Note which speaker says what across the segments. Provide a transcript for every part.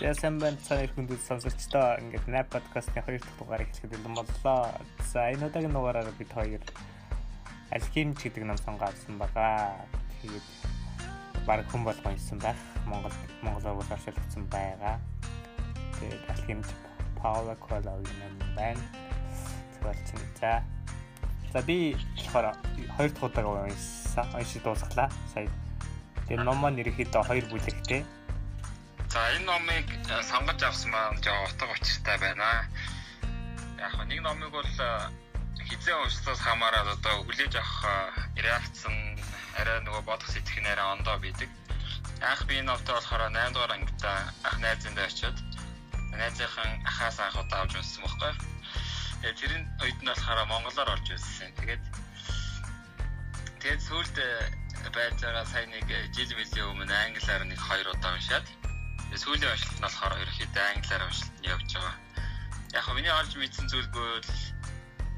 Speaker 1: Яасан байна цааны хүндэт сонсогчдоо ингээд Nap podcast-ийн хоёр дахь дугаар эхлэхэд бэлэн боллоо. За энэ удаагийн дугаараар бид хоёр алхимч гэдэг ном сонгосон байгаа. Тэгээд баг хүн болгон ирсэн байх. Монгол Монголоор оршуулсан байгаа. Тэгээд алхимч Паула Коэлогийн ном байна. Зөвлөсөн. За. За би болохоор хоёр дахь удаагаа уншсан. Уншиж дуусглаа. Сая. Тэгээд ном маань ерөөхдөө хоёр бүлэгтэй
Speaker 2: За энэ номыг э, сонгож авсан маань жоо утга учиртай байна. Яг нэг номыг бол э, хизээ уншсаас хамаарал одоо хүлээж авах э, реакцэн арай нөгөө бодох сэтгэх арай ондоо бидэг. Анх би энэ номтой болохоор 8 дугаар ангида ах найзындаа очиод найзынхан ахаас анх удаа авч унссан байхгүй. Тэгээ тэрийн үед нь болохоор монголоор орж ирсэн. Тэгээд тэгээд сүүлд байж байгаа сайн нэг жил мөлийн өмнө англиар нэг хоёр удаа уншаад сүүлийн уншилт нь болохоор ерөөхдөө англиар уншилт нь явж байгаа. Яг хөө миний олж мэдсэн зүйл бол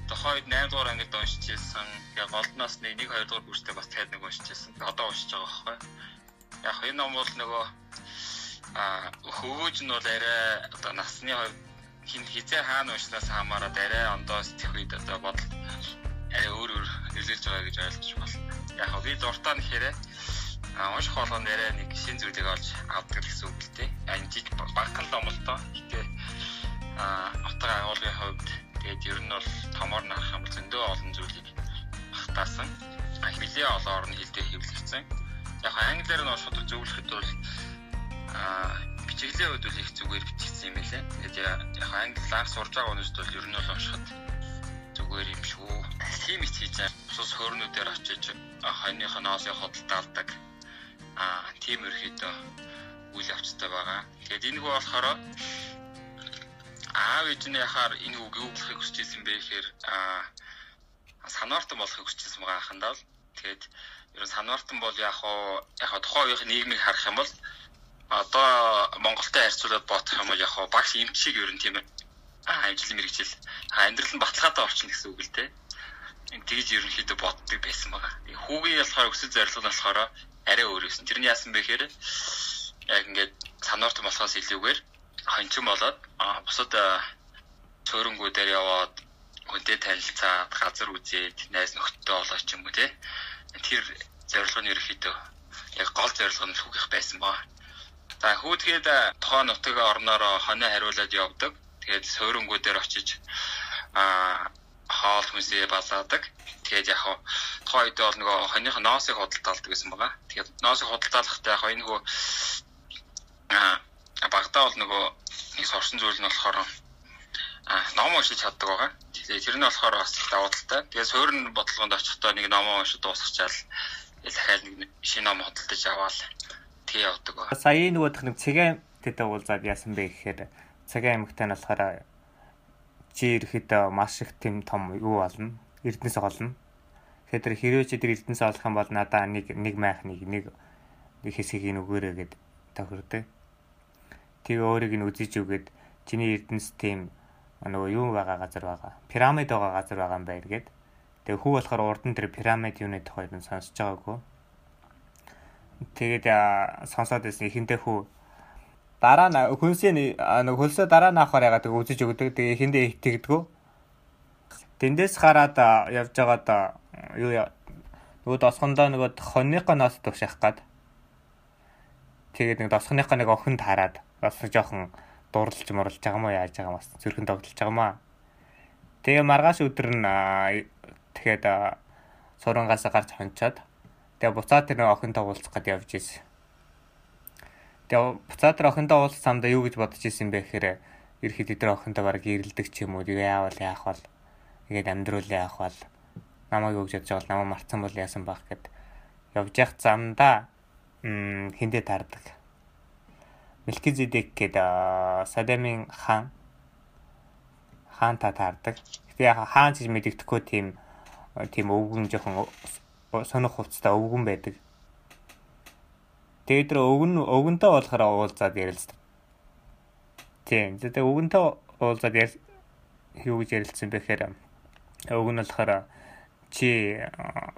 Speaker 2: тохойд 8 дугаар ангид уншиж ирсэн. Яг голдноос нэг 1 2 дугаар бүртээ бас таад нэг уншиж ирсэн. Одоо уншиж байгаа байхгүй. Яг энэ ном бол нөгөө а хөвөөж нь бол арай одоо насны хувьд хин хизээ хаана уншнаас хамаарат арай ондоо сэтгэх үед одоо бодол арай өөр өөр нөлөөлж байгаа гэж ойлгож байна. Яг би дуртай нэхээрээ унших болгоно нэрээ нэг шин зүйлийг олж авдаг гэсэн үг л дээ. Энэ жиж багхан ном л доо. Гэтэ а утга агуулгын хувьд тэгээд ер нь бол томоор нарах юм бол зөндөө олон зүйлийг багтаасан. А хилээ олон орны хилдээ хэвлэгдсэн. Яг англиар нь уншихад зөвлөхөд бол а бичиглэлийн хувьд бол их зүгээр бичигдсэн юм байлээ. Тэгээд яг англиар сурж байгаа хүмүүст бол ер нь бол уншихад зүгээр юм шүү. Тийм их хийж байгаа. Бус хөрнүүдээр очиж хойных нь оос худалдаа алдаг аа тийм ерөөхдөө үйл явцтай байгаа. Тэгээд энэ хүү болохоор аав ээжний яхаар энэ үг юу болохыг хүсэж ирсэн бэ гэхээр аа санаартан болохыг хүсэж ирсэн байгаа ахандаа л тэгээд ер нь санаартан бол яг хоо яг тухайн үеийн нийгмийг харах юм бол одоо Монголтой харьцуулаад бодох юм бол яг хоо багш эмч шиг ер нь тийм аа ажил мэрэгжил амьдрал нь баталгаатай орчин гэсэн үг л дээ тэгж ерөнхийдөө боддог байсан байгаа. Хүүгийн болохоор өсөж зорилго нь болохоор арай өөр байсан. Тэр нь яасан бэ гэхээр яг ингээд сануурт болохоос илүүгээр хончин болоод бусад цөөрөнгүүдээр яваад хүнтэй танилцаад газар үзээд найз нөхдөдөө олооч юм уу те. Тэр зорилго нь ерөөхдөө яг гол зорилго нь хүүхих байсан баа. За хүүдгээд тухайн нутаг орноор хоноо хариулаад явдаг. Тэгээд суурангуудаар очиж аа хоол хүнсээ балаадаг. Тэгээд яг тухайн үед бол нөгөө хоньных ноосыг худалдаалдаг гэсэн байгаа. Тэгээд ноосыг худалдаалахдаа яг энэ хөө а багтаа бол нөгөө нэг сорсон зүйл нь болохоор а ном уншиж чаддаг байгаа. Тэгээд тэр нь болохоор бас давуу талтай. Тэгээд суурин бодлогонд очихдоо нэг ном уншиж дуусчихаал дахиад нэг шинэ ном худалдаж аваад тэгээ явдаг байгаа.
Speaker 1: Сая нөгөөх нэг цэгийн тэтэй уулзаад яасан бэ гэхээр цагаан аймагтай нь болохоор чи ирэхэд маш их тийм том юу болно. Эрдэнэс олно. Тэгэхээр хэрвээ чи тэр эрдэнэс олох юм бол надаа нэг нэг майх нэг нэг хэсгийг нөгөөрэй гэд тохирдог. Тэгээ өөрийг нь үзэж үгээд чиний эрдэнэс тийм нөгөө юу байгаа газар байгаа. Пирамид байгаа газар байгаа юм байна гэд. Тэгээ хүү болохоор урд нь тэр пирамид юуны тухайд нь сонсож байгаагүй. Тэгээд сонсоод байсан эхэндээ хүү дараа нь хөнсийн нэг хөлсөө дараа нь авахаар ягаад үзэж өгдөг. Тэгээ эхэндээ итгэдэггүй. Тэндээс хараад явж байгаад юу нөгөө досгондоо нөгөө хоньныхоо ноос төвших гад. Тэгээд нэг досгоныхоо нэг охин таарад бас жоохон дурлж мурлж байгаа юм уу яаж байгаа бас зүрхэн тогтолж байгаа юм аа. Тэгээ маргааш өдөр нь тэгэхэд сурангаас гарч хончоод тэгээ буцаад тэр охинтой уулзах гээд явж ирсэн. Тэгээ буцаатар охиндоо уулз самда юу гэж бодож исэн бэ гэхээр ерхэд эдгээр охиндоо баг ирэлдэг ч юм уу яавал яах бол тэгээд амьдруул яах бол намайг юу гэж бодож байгаа намайг марцсан бол яасан баг гэд явж явах замда хиндэ таардаг. Мелкизедек гэдэг Садамын хаан хаан та таардаг. Гэтэ яг хаан гэж мэддэхгүй тийм тийм өвгөн жоохон сонох хувцастай өвгөн байдаг. Тэгээд тэр өвгөн өвгөнтэй болохоор уулзаад ярилцдаг. Тийм. Тэгээд өвгөнтэй уулзаад юу гэж ярилцсан бэ гэхээр нь болохоор чи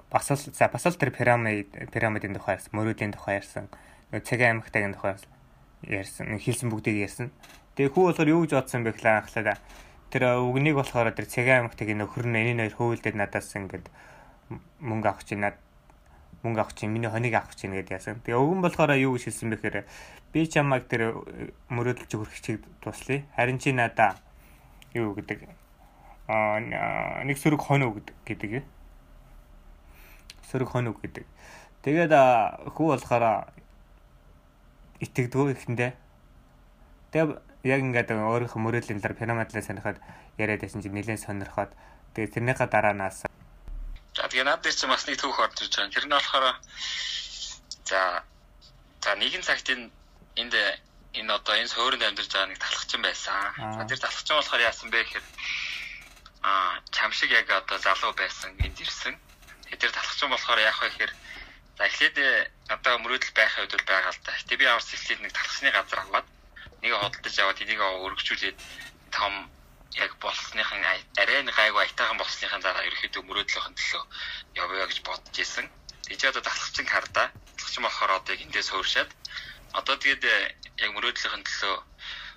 Speaker 1: бас л за бас л тэр пирамид пирамидын тухай ярьсан, мөрөөдлийн тухай ярьсан, цагаан аймагтайгийн тухай ярьсан. хэлсэн бүгдийг ярьсан. Тэгээ хүү болохоор юу гэж бодсон бэ гэхлээр анхлаа. Тэр үгнийг болохоор тэр цагаан аймагтыг нөхөр нь энэ хоёр хөвөлдөд надаас ингээд мөнгө авах чинь над мөнгө авах чинь миний хоныг авах чинь гэдээ яасан. Тэгээ өвгөн болохоор юу гэж хэлсэн бэ гэхээр би чамайг тэр мөрөөдөлж өгөх чиг туслая. Харин чи надаа юу гэдэг аа нэг сөрөг хонь үг гэдэг. Сөрөг хонь үг гэдэг. Тэгээд хүү болохоор итгэдэггүй ихэндээ. Тэгээ яг ингээд өөрийнхөө мөрөөдлийн дараа пирамидлаа сонирхоод яриад байсан чинь нэлээд сонирхоод тэгээ тэрнийхээ дараанаас
Speaker 2: За тэгээ над дээр чинь бас нэг түүх орж ирж байгаа. Тэр нь болохоор за за нэгэн цагт энд энэ одоо энэ суурьнд амьдарч байгаа нэг талхчин байсан. За тэр талхчин болохоор яасан бэ гэхээр аа чамшиг яг одоо залуу байсан энд ирсэн. Тэр талхчин болохоор яах вэ гэхээр за эхлээд одоо мөрөөдөл байх үед бол байгаа л да. Гэтэ би аварс эхлээд нэг талхсны газар аваад нэг хөдөлж аваад энийг өргөжүүлээд том яг болсныхан арай нэг гайгүй айтайхан болсныхан дараа ерөөхдөө мөрөөдлөхийн төлөө явъя гэж бодож исэн. Тэгээ одоо талхчин хардаа. Талхчин болохоор одоо яг эндээ сууршаад одоо тэгээд э, яг мөрөөдлөхийн төлөө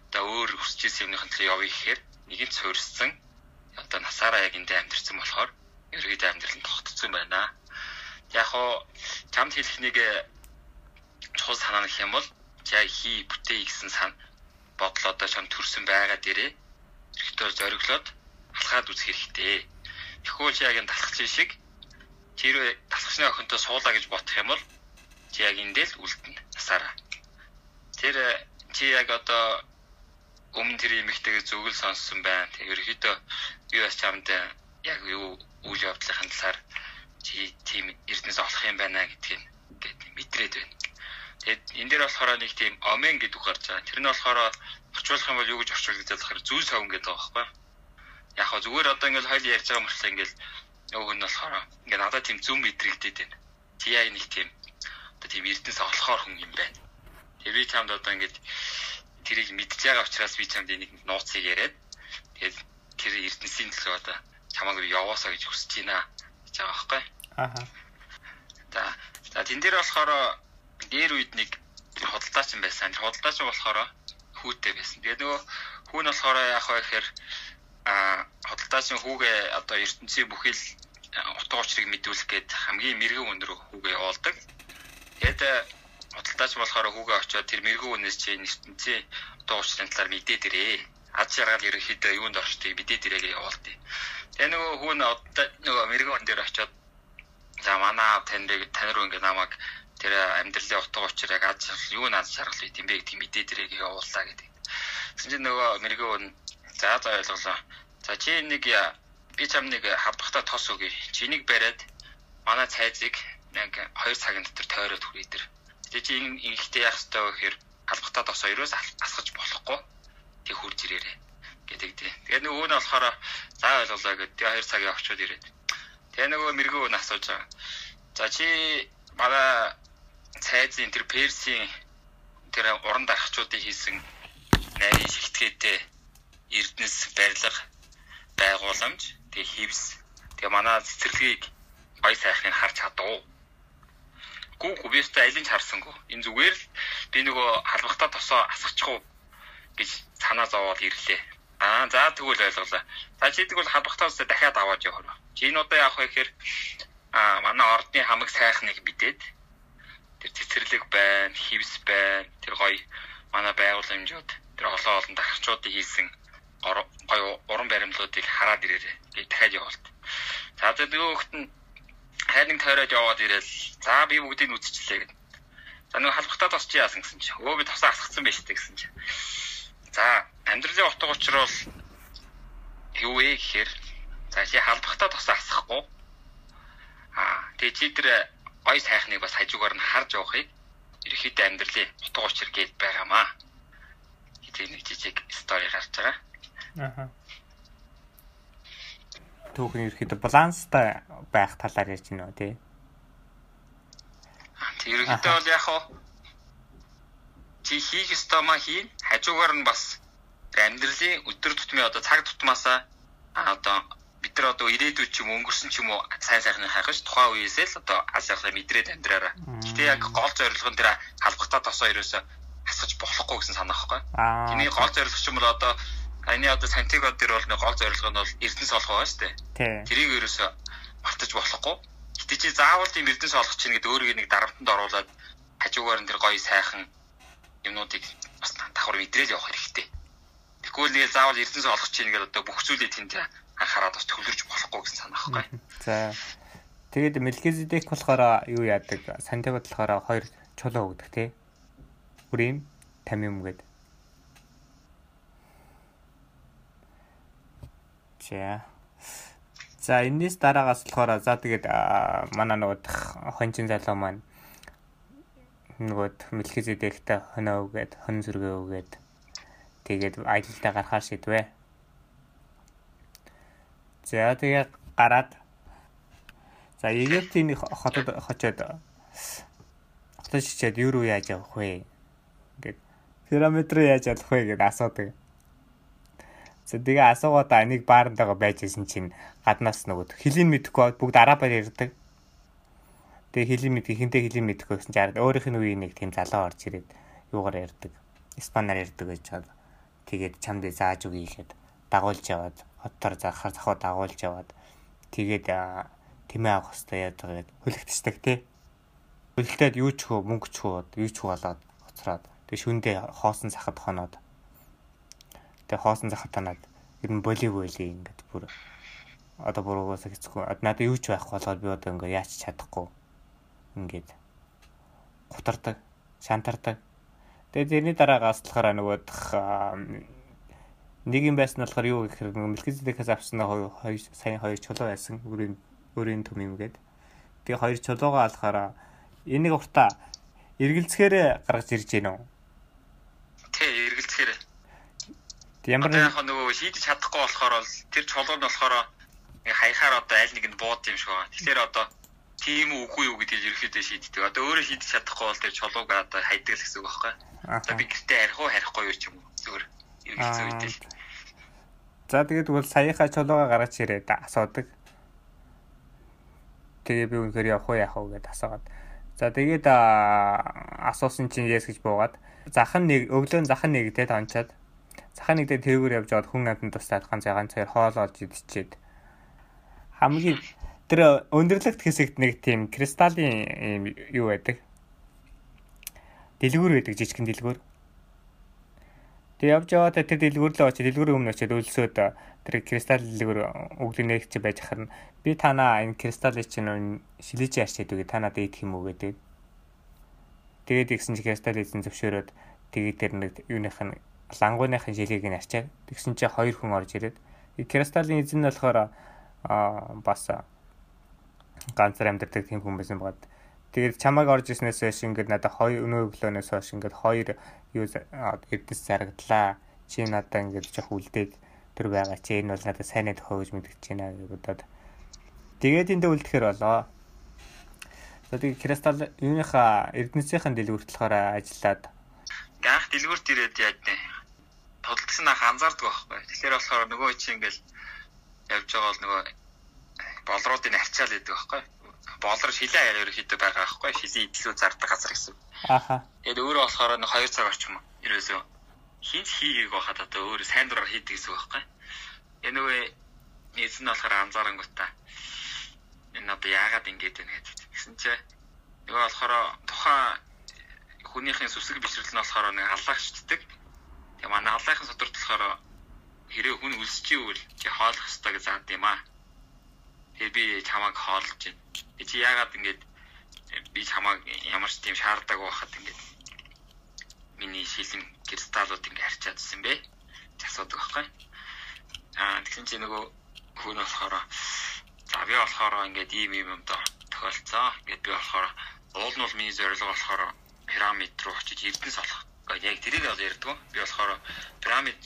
Speaker 2: одоо өөр хүсэж исэн юмныхын төлөө явъя гэхээр нэгэнд суурьсан. Одоо насаараа яг эндээ амьдэрсэн болохоор ерөөхдөө амьдрал нь тогтцсон байна. Яг хоо чамд хэлэх нэг э, чухал санаа нөх юм бол яг хий бүтээ гэсэн сан бодол одоо чам төрсэн байгаа дээрээ Тэрхтээ зориглоод алхаад үзэх хэрэгтэй. Чи яг энэ талхчин шиг тэр талхчны охинтой суулаа гэж бодох юм бол чи яг эндэл үлдэнэ насаараа. Тэр чи яг одоо өмнө тэр эмэгтэйгээ зүгэл сонссон байна. Тэг ерөөхдөө би бас чамд яг юу үйл явдлын талаар чи тийм эрдэнэс олох юм байна гэдгийг гээд мэдрээд байна. Тэгээд энэ дээр болохоор нэг тийм омен гэдэг үг гарч байгаа. Тэр нь болохоор орчуулах юм бол юу гэж орчуулж байгаа болохоор зүүн совн гэдэг байгаа байхгүй. Яг хаа зүгээр одоо ингээл хоёул ярьж байгаа мөртлөө ингээл нөгөө нь болохоор ингээд надад тийм зүүн мэдрэгдээд байна. TI нэг тийм одоо тийм эрдэнэс олохоор хүн юм байна. Тэр би чамд одоо ингээд тэрийг мэдж байгаа учраас би чамд энийг нууцыг яриад тэгээд тэр эрдэнэсийн төлөө одоо чамайг яваасаа гэж хүсэж байна гэж байгаа байхгүй. Аа. За за тэн дээр болохоор дээр үед нэг худалдаач юм байсан. Худалдаач болохоор хүүтэй байсан. Тэгээ нөгөө хүү нь болохоор яах вэ гэхээр а хөдөлтаасын хүүгээ одоо ертөнцийн бүхэл утга учирыг мэдүүлэх гээд хамгийн мэрэгэн рүү хүүгээ явуулдаг. Тэгээд хөдөлтаач болохоор хүүгээ очиод тэр мэрэгэн үнээс чинь ертөнцийн утга учирын талаар мэдээд ирээ. Аз жаргал ерөнхийдөө юунд орчтыг мэдээд ирээ гэж явуулдیں۔ Тэгээ нөгөө хүү нь нөгөө мэрэгэн үн дээр очиод за манай тань руу ингээ намайг тэр амьдралын утга учир яг аз жаргал юу наад жаргал байт юм бэ гэдгийг мэдээд гэж явууллаа гэдэг. Тэгсэн чинь нөгөө мэрэгөө за за ойлголоо. За чи нэг би чам нэг хавдахта тос өгье. Чи нэг бариад манай цайзыг нэг 2 цагийн дотор тойроод хүрээ дэр. Тэгээ чи ихтэй яах ёстой вэ гэхээр албахта тос хоёроос асгаж болохгүй. Тэг хурж ирээрээ гэдэг тий. Тэгээ нөгөө нь болохоор за ойлголоо гэдэг. Тэгээ 2 цагийн очиод ирээд. Тэгээ нөгөө мэрэгөө нь асууж байгаа. За чи манай цайзын тэр персийн тэр уран дарахчуудын хийсэн нарийн шигтгээтэй эрдэнэс барилга байгууламж тэгээ хевс тэгээ манай цэцэрлэгийг гой сайхныг харж чадав. Гүү гүү би өстой алин ч харсангүй. Энэ зүгээр л би нөгөө халбахтаа тосоо асгачихгүй гэж санаа зовоод ирлээ. Аа за тэгвэл ойлголоо. За чи тэгвэл халбахтаа тосоо дахиад аваад явах. Чи энэ удаа яах вэ гэхээр аа манай ордны хамаг сайхныг бидээд тэр цэцэрлэг байна, хевс байна. Тэр гоё манай байгууламжууд тэр олон олон дарагчдын хийсэн гоё уран баримлуудыг хараад ирээрээ. Би дахиад явуулт. За за нөгөөхт нь хайрын тойроод яваад ирээл за би бүгдийг үзчихлээ гэдэг. За нөгөө халбахтаа тосч яасан гэсэн чи. Өө би тосоо асгацсан байж тээ гэсэн чи. За амьдралын утга учир бол юу вэ гэхээр за чи халбахтаа тосоо асахгүй. Аа тэгээ чи тэр гоё сайхныг бас хажуугаар нь харж явахыг ерөөхдөө амьдралын утга учир гээд байгаамаа. Хэзээ нэг жижиг стори гарч байгаа. Аха.
Speaker 1: Түүхэн ерөөхдөө баланстай байх талаар ярьж байна уу тий?
Speaker 2: Тэг ерөөхдөө бол яг хоо чи хийх ёстой маа хийн хажуугаар нь бас амьдралын өдөр тутмын одоо цаг тутмаасаа одоо бид нар одоо ирээдүйд ч юм өнгөрсөн ч юм уу сайн сайхныг хайх ш тухайн үеэсээ л одоо аз жаргалаа мэдрээд амьдраараа. Гэтэ яг гол зорилго нь тэр халбахтаа тосоо ерөөсө босгож болохгүй гэсэн санаа байхгүй. Тэний гол зорилго ч юм бол одоо Аны одоо Сантьяго дээр бол нэг гол зорилго нь бол Эрдэнэс олох байгаа шүү дээ. Тэрийг ерөөсө мартаж болохгүй. Гэтэ чи заавал тийм Эрдэнэс олох чинь гэдэг өөрийг нэг дарамтанд оруулаад хажуугаар нь тэр гоё сайхан юмнуудыг бас давхар мэдрээд явах хэрэгтэй. Тэгвэл нэг заавал Эрдэнэс олох чинь гэдэг одоо бүх зүйлийг тэнд анхаарал бас төвлөрч болохгүй гэсэн санаа байхгүй.
Speaker 1: За. Тэгээд Мелкизедек болохоор юу яадаг? Сантьяго болохоор хоёр чулуу өгдөг тий. Үрийн тамим гэдэг. За. За энэс дараагаас болохоор за тэгээд манай нөгөө хончин залуу маань нөгөө Мэлхизедектэй хоноо үгээд хон зүргээ үгээд тэгээд аялалдаа гарахаар шийдвэ. За тэгээд гараад за Египтийн хотод хочоод хотод шичээд юу руу яаж явах вэ? Ингээд пирамид руу яаж явах вэ гэдээ асуудаг. За тэгээ асуугаад энийг баарантайгаа байж исэн чинь гаднаас нөгөө хилийн мэдэхгүй бүгд арабаар ярьдаг. Тэгээ хилийн мэд хинтээ хилийн мэдэхгүй гэсэн чинь өөрийнх нь үеийн нэг тийм залуу орж ирээд юугаар ярьдаг. Испанаар ярьдаг гэж чад. Тэгээд чамд зааж өгье гэхэд дагуулж яваад хоттор захаар захаа дагуулж яваад тэгээд тэмээ авах хэрэгтэй яадаг хөлөгтсдэг тий. Хөлтөд юу ч хөө мөнгө ч хөө юу ч болоод хоцроод тэг шүндээ хоосон захад хоноод Тэгээ хоосон захад танаад ер нь боли боли ингээд бүр одоо бүр угаасаа хэцгүй. Надад юу ч байхгүй болохоор би одоо ингээд яач чадахгүй. Ингээд гутардаг, шантардаг. Тэгээ тэрний дараагаас болохоор нөгөө нэг юм байсан болохоор юу гэхээр нөгөө Мэлхизедекээс авсан хоёр сайн хоёр чулуу байсан. Өөрийн өөрийн төм юм гээд. Тэгээ хоёр чулуугаа алахаараа энийг уртаа эргэлцэхээр гаргаж ирж гэнэ үү?
Speaker 2: Тий, эргэлцэхээр
Speaker 1: Ямар
Speaker 2: нэг яг нөгөө шийдэж чадахгүй болохоор бол тэр чулуу нь болохоор хаяхаар одоо аль нэг нь бууд юм шиг байна. Тэгэхээр одоо тийм үгүй юу гэдгийг ерөөхдөө шийддэг. Одоо өөрөө шийдэж чадахгүй бол тэр чулууг одоо хайдаг л гэсэн үг байхгүй. Одоо би гэртээ харих уу харихгүй юу ч юм уу зүгээр ерөөхдөө үедээ.
Speaker 1: За тэгээд бол саяхаа чулуугаа гаргаж ирээд асуудаг. Тэгээ би үнэхээр явах уу яах уу гэдээ асуугаад. За тэгээд асуусан чинь yes гэж буугаад захан нэг өглөө захан нэг тэгээд онцоод Цахаа нэгдээ тэргээр явж аваад хүн амтнд тусаад ганц ганц цаар хоол олж идчихэд хамгийн тэр өндөрлөгт хэсэгт нэг тийм кристаллын юу байдаг. Дэлгүүр байдаг жижигхэн дэлгүүр. Тэг явж яваад тэр дэлгүүр л очиж дэлгүүрийн өмнө очиж өлсөөд тэр кристалл дэлгүүр өглөө нэгч байж харна. Би танаа энэ кристаллыг чинь шилэж яарчээд үгүй та надад идэх юм уу гэдэг. Тэгээд игсэн чи кристалл эзэн зөвшөөрөөд тэгээд тэр нэг юуных нь лангууныхын жилийг нь арчаад тэгсэн чинь хоёр хүн орж ирээд кристаллын эзэн нь болохоор аа бас ганцаар амьдардаг тийм хүн байсан бод. Тэгээд чамайг орж ирснээс хойш ингээд надад хоёр өнөө өглөөнөөс хойш ингээд хоёр юу эрдэс зарагдлаа. Чи надад ингээд жоох үлдээд тэр байгаа чи энэ бол надад сайн тохио гэж мэдгэж байна гэж бодоод. Тэгээд эндээ үлдэхэр болоо. Тэгээд кристалл юуныхаа эрдэнэсийн дэлгүүрт болохоор ажиллаад
Speaker 2: анх дэлгүүрт ирээд яаж нэ тодтолцсон ах анзаардаг байхгүй. Тэгэхээр болохоор нөгөө чи ингээл явж байгаа бол нөгөө болруудыг арчаал идэг байхгүй. Болор шилээ аяа ерөөхдөө байгаа байхгүй. Шилийн идэлүү зардаг газар гэсэн.
Speaker 1: Аха.
Speaker 2: Тэгээд өөрөө болохоор нэг 2 цаг орчим ерөөсөө хинт хийгээг байхад одоо өөрөө сайн дураар хийдэг гэсэн үг байхгүй. Энэ нөгөө эзэн нь болохоор анзаарангуудаа энэ одоо яагаад ингэж байна. Гэсэн чинь нөгөө болохоор тухайн хүнийхээ сүсэг бишрэл нь болохоор нэг аллагчддаг Тэгээ манай аллахын содорт болохоор хэрэг хүн үлсэж ивэл чи хоолох ёстой гэж заад юм аа. Тэгээ би чамайг хоолж байна. Чи яагаад ингэж би чамайг ямар ч тийм шаарддаг байхад ингэж миний шилэн кристаллууд ингэ харьцаадсэн бэ? Асуудаг байхгүй. Аа тэгсэн чи нөгөө хүн болохоор за би болохоор ингэж ийм юм юм доо тохиолцоо. Ингээд би болохоор уул нь бол миний зорилго болохоор пирамид руу очиж эрдэнэс олох яг тэрийг бол ярьдгүй. Би болохоор пирамид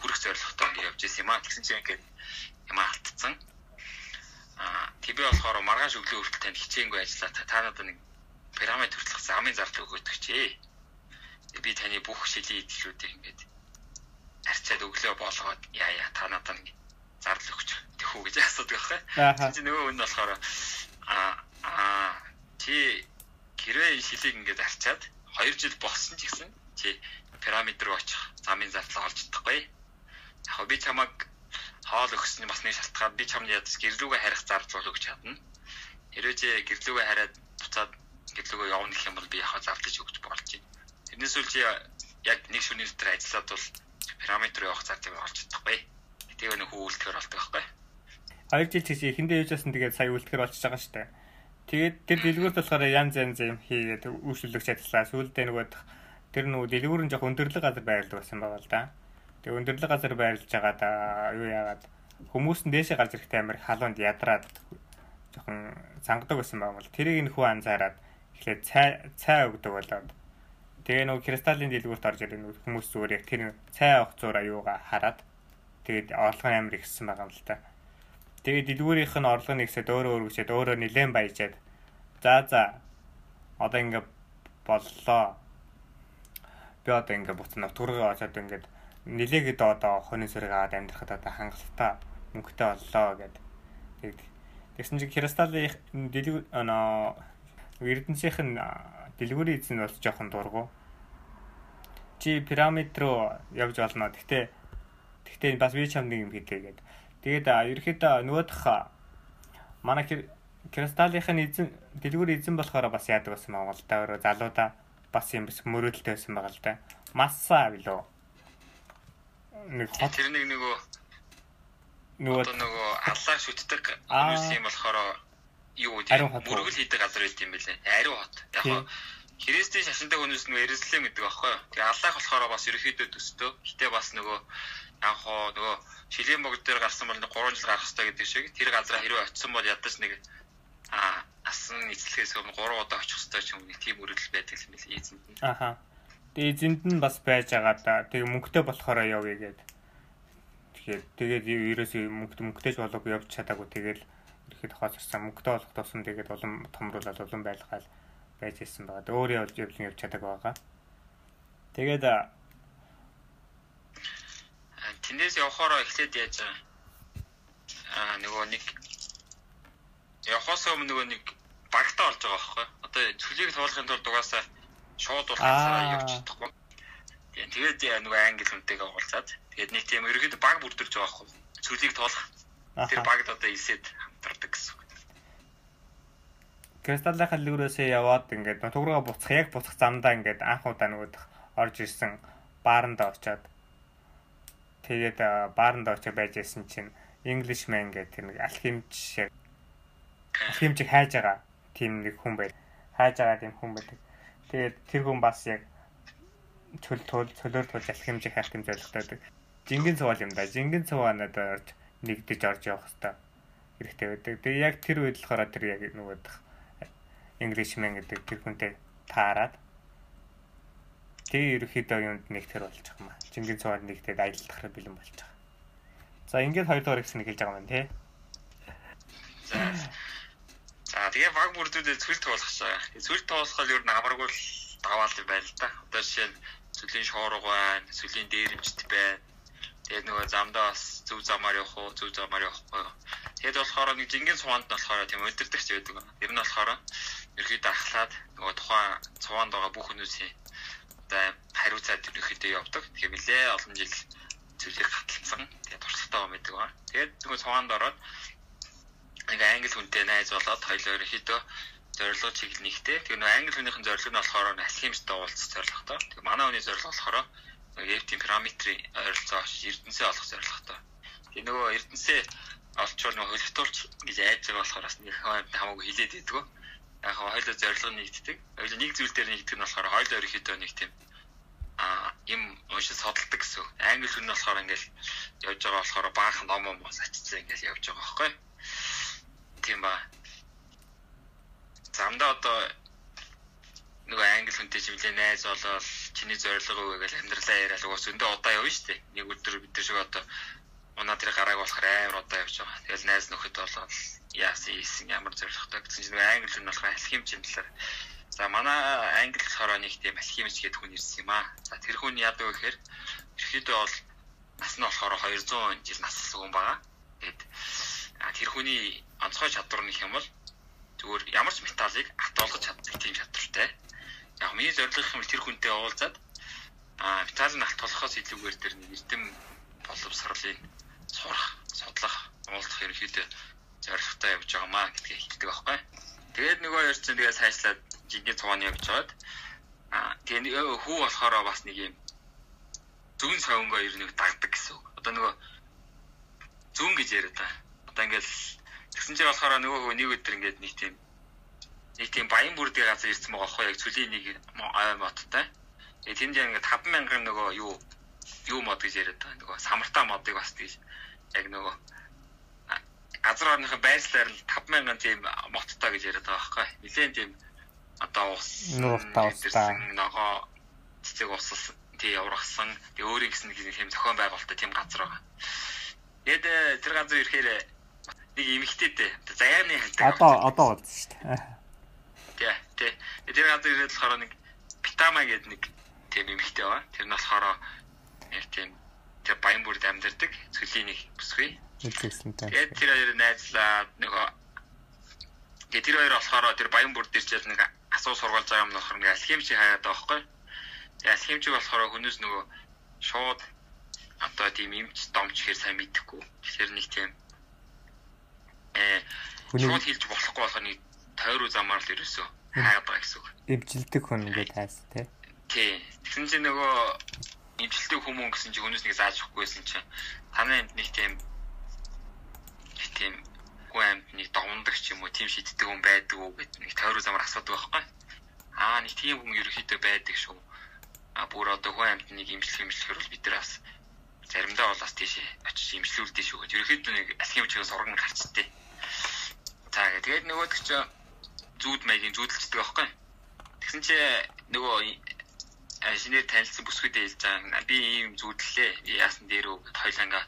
Speaker 2: хүрэх зорилготой ингэ явж исэн юм аа. Тэгсэн чинь ингээд юм алдсан. Аа би болохоор маргааш өглөө хүртэл танд хичээнгүй ажиллаа. Та надад нэг пирамид хүртэлх замын зардал өгөөдөг чи. Би таны бүх шилийн идэлүүдийг ингээд арчаад өглөө болгоод яа яа та надад нэг зардал өгч тэхүү гэж асуудаг байхгүй. Чи нөгөө хүн болохоор аа аа чи гэрээ шилийг ингээд арчаад 2 жил болсон ч гэсэн чи пирамид руу очих замын зардлаа олж чадахгүй. Яг би чамаг хоол өгсөний бас нэг шалтгаан би чамд ядас гэрлүүгээ харих зардал өгч чадна. Хэрвээ гэрлүүгээ хараад буцаад гэрлүүгээ явна гэх юм бол би яхаа завлаж өгч болж байна. Тэрнээс үл чи яг нэг шөнийн дотор ажиллаад бол пирамид руу явах зардалыг олж чадахгүй. Тэгээ нэг хүү үлдэхэр болдог байхгүй.
Speaker 1: 2 жил тийш эхэндээ юужсэн тэгээд сая үлдэхэр болчихж байгаа шүү дээ. Тэгээд тэр дэлгүүрт болохоор янз янз юм хийгээд үйлчлүүлэгч ажиллаа. Сүүлдээ нөгөө тэр нөгөө дэлгүүр нь жоох өндөрлөг газар байрлал байсан байгаа л да. Тэгээ өндөрлөг газар байрлаж байгаа да юу яагаад хүмүүс нь дээшээ гарч ирэхдээ амар халуунд ядраад жоохон сангадаг байсан байгаа бол тэрийг нөхөө анзаараад эхлээд цай цай өгдөг болоод Тэгээ нөгөө кристаллын дэлгүүрт орж ирэх нөгөө хүмүүс зүгээр яг тэр цай авах зураа юугаа хараад тэгээд орлого амар ихсэн байгаа юм л та. Тэгээд дэлгүүрийнх нь орлого нэгсээд өөрөө өргөжөөд өөрөө нилээн баяжаад за за одоо ингээ боллоо. Би одоо ингээ буцаа навтгургаа очоод ингээд нилээгээд одоо хонин сэрэг аваад амьдрахад одоо хангалттай мөнгөтэй боллоо гэд. Тэгээд тэгсэн чинь кристаллын дэлгүүр оноо Эрдэнсийнх нь дэлгүүрийн эзэн бол жоохон дургу. Чи пирамид руу явж болно. Гэхдээ гэхдээ бас би чам нэг юм хийдэй гээд. Тэгээд ерөөхдөө нөгөөх манай кристаллынх нь эзэн дэлгүүр эзэн болохоор бас яадаг байсан байгаа л да. Өөрөө залуудаа бас юм биш мөрөөдөлтэй байсан байгаа л да. Масса билүү.
Speaker 2: Нэг хот тэр нэг нөгөө нөгөө нөгөө аллаа шүтдэг хүмүүс юм болохоор юу тийм мөргөл хийдэг газар байт юм бэлээ. Ариун хот. Яг Христийн шашинтай хүмүүс нөгөө Иерусалим гэдэг байхгүй юу? Тэгээ Аллах болохоор бас ерөөхдөө төстөө. Гэтэ бас нөгөө яг хоо нөгөө шилийн богд дээр гарсан бол 3 жил гарах хэрэгтэй гэдэг шиг тэр газараа хэрвээ очисон бол ядаж нэг а асан эцэлхээс өмнө 3 удаа очих хэрэгтэй ч юм нэг тийм өрөдөл байдаг юм билээ эзэнд нь.
Speaker 1: Тэгээ эзэнд нь бас байж байгаа да. Тэгээ мөнгөтэй болохоор явъя гээд. Тэгэхээр тэгээд ерөөсөө мөнгө мөнгөтэйж болоог явж чадаагүй тэгэл ирэхэд хооцсон мөнгөтэй болох тусам тэгээд улам томруулаад улам байлгаал байж ирсэн байгаа. Өөрөө болж явлын явж чадаг байгаа. Тэгээд
Speaker 2: тэндээс явахаараа эхлээд яаж аа нөгөө нэг явахаас өмнө нөгөө нэг багтаа болж байгаа байхгүй. Одоо цөлийг туулахын тулд угаасаа шууд уулзахаараа явж чадахгүй. Тэгээд нөгөө англи хүнтэйгээ уулзаад тэгээд нэг тийм ерөөд баг бүрдэрч байгаа байхгүй. Цөлийг туулах. Тэр багт одоо исэд хамтардаг гэсэн.
Speaker 1: Кристаллынхаа лүрөөсөө яваад ингээд туграа буцах яг буцах замдаа ингээд анх удаа нөгөөх орж ирсэн бааранда очиод тэгээд бааранда очиж байж исэн чинь Englishman гэдэг тэр нэг алхимч алхимчийг хайж байгаа тийм нэг хүн байл. Хайж байгаа тийм хүн байдаг. Тэгээд тэр хүн бас яг чөл тул цөлөөр тулж алхимчийг хайх юм зорилготой байдаг. Жингин цувал юм да. Жингин цуваанад орж нэгдэж орж явах хэрэгтэй хэрэгтэй байдаг. Тэгээ яг тэр үед болохоор тэр яг нөгөө Englishman гэдэг тэр хүнтэй таарад тэгээ ерөөхдөө юунд нэг тэр болж байгаа юм аа. Чингис цуваад нэгтээд аялдахаар бэлэн болж байгаа. За ингээд хоёрдугаар ихс нэг хэлж байгаа юм тий.
Speaker 2: За тэгээ баг бүрдүүдэд цүлт болгох шаа. Цүлт тоосхол ер нь амаргүй даваал байл та. Одоо жишээ нь цүлийн шоорго байна, цүлийн дээрэмжт байна. Тэгээд нөгөө замдаа бас зөв замаар явах уу, зөв замаар явахгүй. Тэгэд болохоор нэг жингийн цуванд болохоор тийм өдөртөгч байдаг. Ер нь болохоор ерөөдөө ахлаад нөгөө тухайн цуванд байгаа бүх хүмүүсийн одоо хариуцаад ерөөдөө явдаг. Тэгээ нэлээ олон жил зүйлийг хаталцсан. Тэгээ туршлагатай байгаа мэдэг ба. Тэгээд нөгөө цуванд ороод нэг англи хүнтэй найз болоод хоёулаа ерөөдөө зорилго чиглэнийхтэй. Тэгээ нөгөө англи хүнийхэн зорилго нь болохоор алхимичтай уулзах зорилготой. Тэгээ манай хүний зорилго болохоор Эвтийн параметрийн ойролцоо эрдэнсээ олох зорилготой. Тэгээ нөгөө эрдэнсээ олчвол нөгөө хөлөвтүүлч гэж айж байгаа болохоор бас нэг хамаагүй хилээд байдгүй яг хоёулаа зорилго нэгддэг. Хоёулаа нэг зүйл дээр нэгдэх нь болохоор хоёулаа ерөөхдөө нэг тийм а юм уншиж судалдаг гэсэн. Англи хүн нь болохоор ингээл явж байгаа болохоор баахан ном ном сачцсан ингээл явж байгаа байхгүй. Тийм ба. Замдаа одоо нөгөө англи хүнтэй чимлээ найз болол чиний зорилго юу гэж амьдралаа яриад угаас өндөө удаа явна шүү дээ. Нэг өдөр бид нар шиг одоо унаа тэр гарааг болохоор амар удаа явж байгаа. Тэгэл найз нөхөд болоод яасан ийсэн ямар зоригтой гэсэн чинь англи хүн болохоор алхимч юм талаар. За манай англи болохоор нэг тийм алхимч гэдэг хүн ирсэн юм аа. За тэр хүн яадаг вэ гэхээр ерөөдөө бол нас нь болохоор 200 жил наслсан хүн байгаа. Тэгэд тэр хүний онцгой чадвар нөх юм бол зүгээр ямар ч металлыг ат болгож чаддаг тийм чадвартай. Яг миний зорилго юм тэр хүнтэй уулзаад а Виталийг алтгуулахаас илүүгээр тэр эрдэм боловсролын сурах, судлах, уулзах ерөнхийдөө зорилготой явж байгаамаа гэдгийг хэлдэг байхгүй. Тэгээд нөгөө хоёр чинь тэгээ сайжлаад жинхэнэ цугааны явж байгаад а тэгээ хүү болохоор бас нэг юм зүүн савнгоо ер нь дагдаг гэсэн үг. Одоо нөгөө зүүн гэж яриад та. Одоо ингээл тэгсэн чинь болохоор нөгөө нэг өдөр ингээд нэг тийм нэг тийм баян бүрдийн газар ирсэн байгаа байхгүй яг цүлийн нэг ой моттой. Тэгээ тэнд яг 50000 нөгөө юу юу мод гэж яриад байгаа. Нөгөө самартаа модыг бас тийш яг нөгөө газар орныхын байршлаар нь 50000 тийм моттой гэж яриад байгаа байхгүй. Нилийн тийм одоо ус
Speaker 1: нууртаа устаа
Speaker 2: ногоо цэцэг усс тий ургасан. Тэгээ өөрийн гэсэн нэг тийм зохион байгуулалттай тийм газар байгаа. Тэгээд э, тэр газар ирэхээр нэг эмэгтэй дээ. Заяаны хальтаг.
Speaker 1: Одоо одоо болж шүү дээ.
Speaker 2: Тий, тий. Тэр газар ирээд болохоор нэг Питама гэдэг нэг тийм эмэгтэй байгаа. Тэр нь болохоор яг тийм тэр баян бүрд амьдардаг цөлийн нэг бүсгүй. Тэгээд тэр хоёр найзлаад нөгөө Тэгээд тэр хоёр болохоор тэр баян бүрд ирчээл нэг асуу сургуулж байгаа юм болохоор нэг алхимчи хаяад байгаа байхгүй. Тэгээд алхимчи болохоор хүнээс нөгөө шууд одоо тийм эмч домч хэр сайн мэдэхгүй. Тэгэхээр нэг тийм шууд хэлж болохгүй болохоор нэг тойруу замаар л ерөөсөө хаагаад байгаа гэсэн үг.
Speaker 1: Эвжилдэг хүн ингээд хайс тий.
Speaker 2: Тий. Тэгсэн чинь нөгөө имжилдэг хүмүүс гэсэн чинь хүнээс нэг зааж өгөхгүйсэн чинь танай энд нэг тийм тийм хүн амьд нэг довндаг ч юм уу тийм шийддэг хүн байдаг уу гэд нэг тойруу замаар асуудаг байхгүй. Аа нэг тийм хүн ерөөхдөө байдаг шүү. А бүр одоо хүн амьд нэг имжлэх имжлэхэр бол бид нар бас заримдаа бол бас тийш очиж имжлүүлдэ шүү гэж ерөөхдөө нэг асхийн хүчээс урган гарчтээ. За тэгээд нөгөөдөг чинь зүүд маягийн зүүдэлцдэг байхгүй. Тэгсэн чи нөгөө шинээр танилцсан бүсгүйдээ хэлж байгаа би ийм зүүдлээ яасан дээр гэд хоёлангаа